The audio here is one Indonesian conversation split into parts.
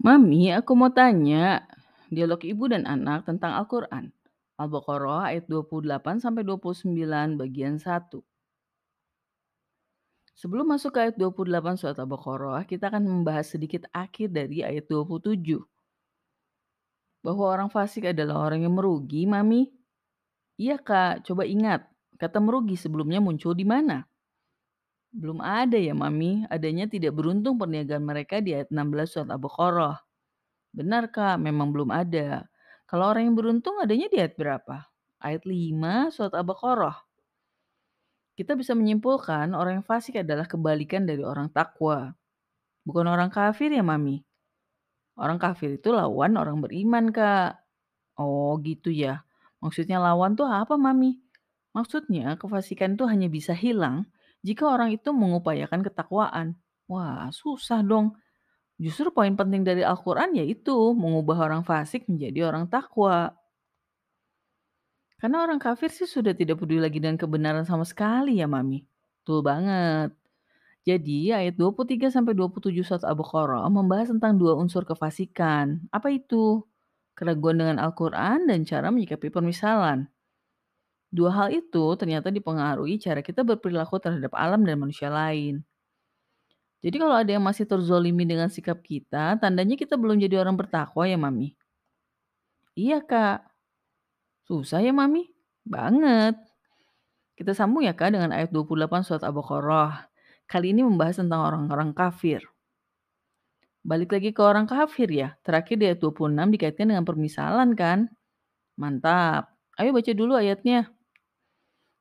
Mami, aku mau tanya, dialog ibu dan anak tentang Al-Quran. Al-Baqarah ayat 28 sampai 29 bagian satu. Sebelum masuk ke ayat 28 surat Al-Baqarah, kita akan membahas sedikit akhir dari ayat 27. Bahwa orang fasik adalah orang yang merugi, Mami. Iya, Kak. Coba ingat, kata merugi sebelumnya muncul di mana? Belum ada ya, Mami. Adanya tidak beruntung perniagaan mereka di ayat 16 surat Al-Baqarah. Benar, Kak, memang belum ada. Kalau orang yang beruntung adanya di ayat berapa? Ayat 5 surat Al-Baqarah. Kita bisa menyimpulkan orang yang fasik adalah kebalikan dari orang takwa. Bukan orang kafir ya, Mami? Orang kafir itu lawan orang beriman, Kak. Oh, gitu ya. Maksudnya lawan tuh apa, Mami? Maksudnya kefasikan itu hanya bisa hilang jika orang itu mengupayakan ketakwaan. Wah, susah dong. Justru poin penting dari Al-Quran yaitu mengubah orang fasik menjadi orang takwa. Karena orang kafir sih sudah tidak peduli lagi dengan kebenaran sama sekali ya, Mami. Betul banget. Jadi ayat 23 sampai 27 surat Al-Baqarah membahas tentang dua unsur kefasikan. Apa itu? Keraguan dengan Al-Quran dan cara menyikapi permisalan. Dua hal itu ternyata dipengaruhi cara kita berperilaku terhadap alam dan manusia lain. Jadi kalau ada yang masih terzolimi dengan sikap kita, tandanya kita belum jadi orang bertakwa ya, Mami? Iya, Kak. Susah ya, Mami? Banget. Kita sambung ya, Kak, dengan ayat 28 surat Al-Baqarah. Kali ini membahas tentang orang-orang kafir. Balik lagi ke orang kafir ya. Terakhir di ayat 26 dikaitkan dengan permisalan kan? Mantap. Ayo baca dulu ayatnya.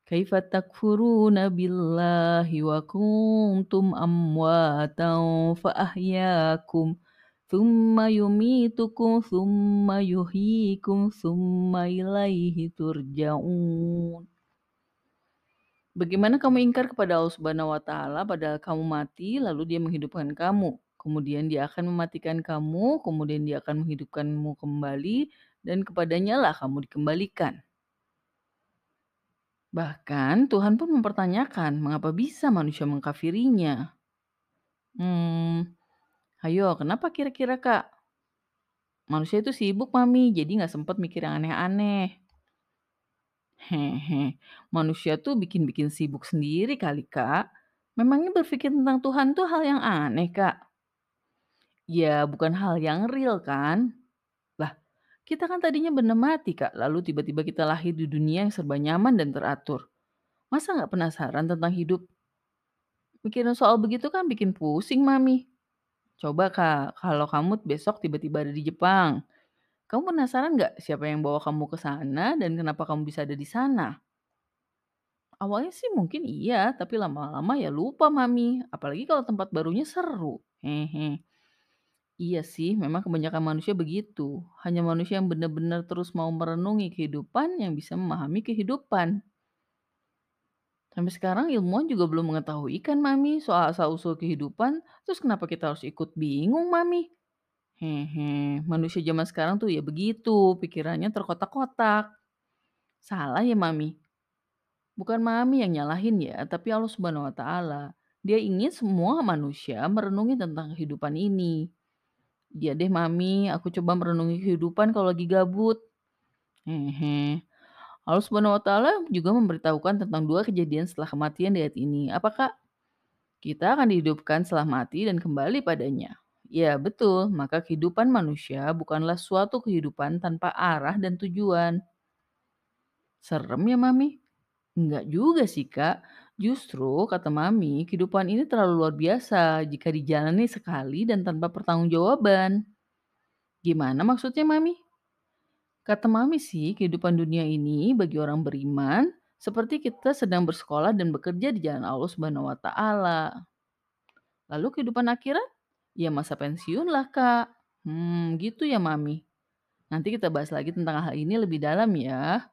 Kaifa takfuruna billahi wa kuntum amwatan fa ahyakum thumma yumitukum thumma yuhyikum thumma ilaihi turja'un. Bagaimana kamu ingkar kepada Allah Subhanahu wa taala padahal kamu mati lalu dia menghidupkan kamu. Kemudian dia akan mematikan kamu, kemudian dia akan menghidupkanmu kembali dan kepadanya lah kamu dikembalikan. Bahkan Tuhan pun mempertanyakan mengapa bisa manusia mengkafirinya. Hmm, ayo kenapa kira-kira kak? Manusia itu sibuk mami, jadi nggak sempat mikir yang aneh-aneh. Hehe, manusia tuh bikin-bikin sibuk sendiri kali kak. Memangnya berpikir tentang Tuhan tuh hal yang aneh kak? Ya bukan hal yang real kan? Kita kan tadinya benar mati kak, lalu tiba-tiba kita lahir di dunia yang serba nyaman dan teratur. Masa nggak penasaran tentang hidup? Mikirin soal begitu kan bikin pusing, Mami. Coba Kak, kalau kamu besok tiba-tiba ada di Jepang, kamu penasaran nggak siapa yang bawa kamu ke sana dan kenapa kamu bisa ada di sana? Awalnya sih mungkin iya, tapi lama-lama ya lupa, Mami. Apalagi kalau tempat barunya seru. Hehe. Iya sih, memang kebanyakan manusia begitu. Hanya manusia yang benar-benar terus mau merenungi kehidupan yang bisa memahami kehidupan. Sampai sekarang ilmuwan juga belum mengetahui kan Mami soal asal-usul kehidupan, terus kenapa kita harus ikut bingung Mami? Hehe, manusia zaman sekarang tuh ya begitu, pikirannya terkotak-kotak. Salah ya Mami? Bukan Mami yang nyalahin ya, tapi Allah Subhanahu wa taala. Dia ingin semua manusia merenungi tentang kehidupan ini. Dia deh Mami, aku coba merenungi kehidupan kalau lagi gabut. Hehe. Allah Subhanahu wa taala juga memberitahukan tentang dua kejadian setelah kematian di ayat ini. Apakah kita akan dihidupkan setelah mati dan kembali padanya? Ya, betul. Maka kehidupan manusia bukanlah suatu kehidupan tanpa arah dan tujuan. Serem ya, Mami? Enggak juga sih, Kak. Justru, kata Mami, kehidupan ini terlalu luar biasa jika dijalani sekali dan tanpa pertanggungjawaban. Gimana maksudnya, Mami? Kata Mami sih, kehidupan dunia ini bagi orang beriman seperti kita sedang bersekolah dan bekerja di jalan Allah Subhanahu wa taala. Lalu kehidupan akhirat? Ya masa pensiun lah, Kak. Hmm, gitu ya, Mami. Nanti kita bahas lagi tentang hal ini lebih dalam ya.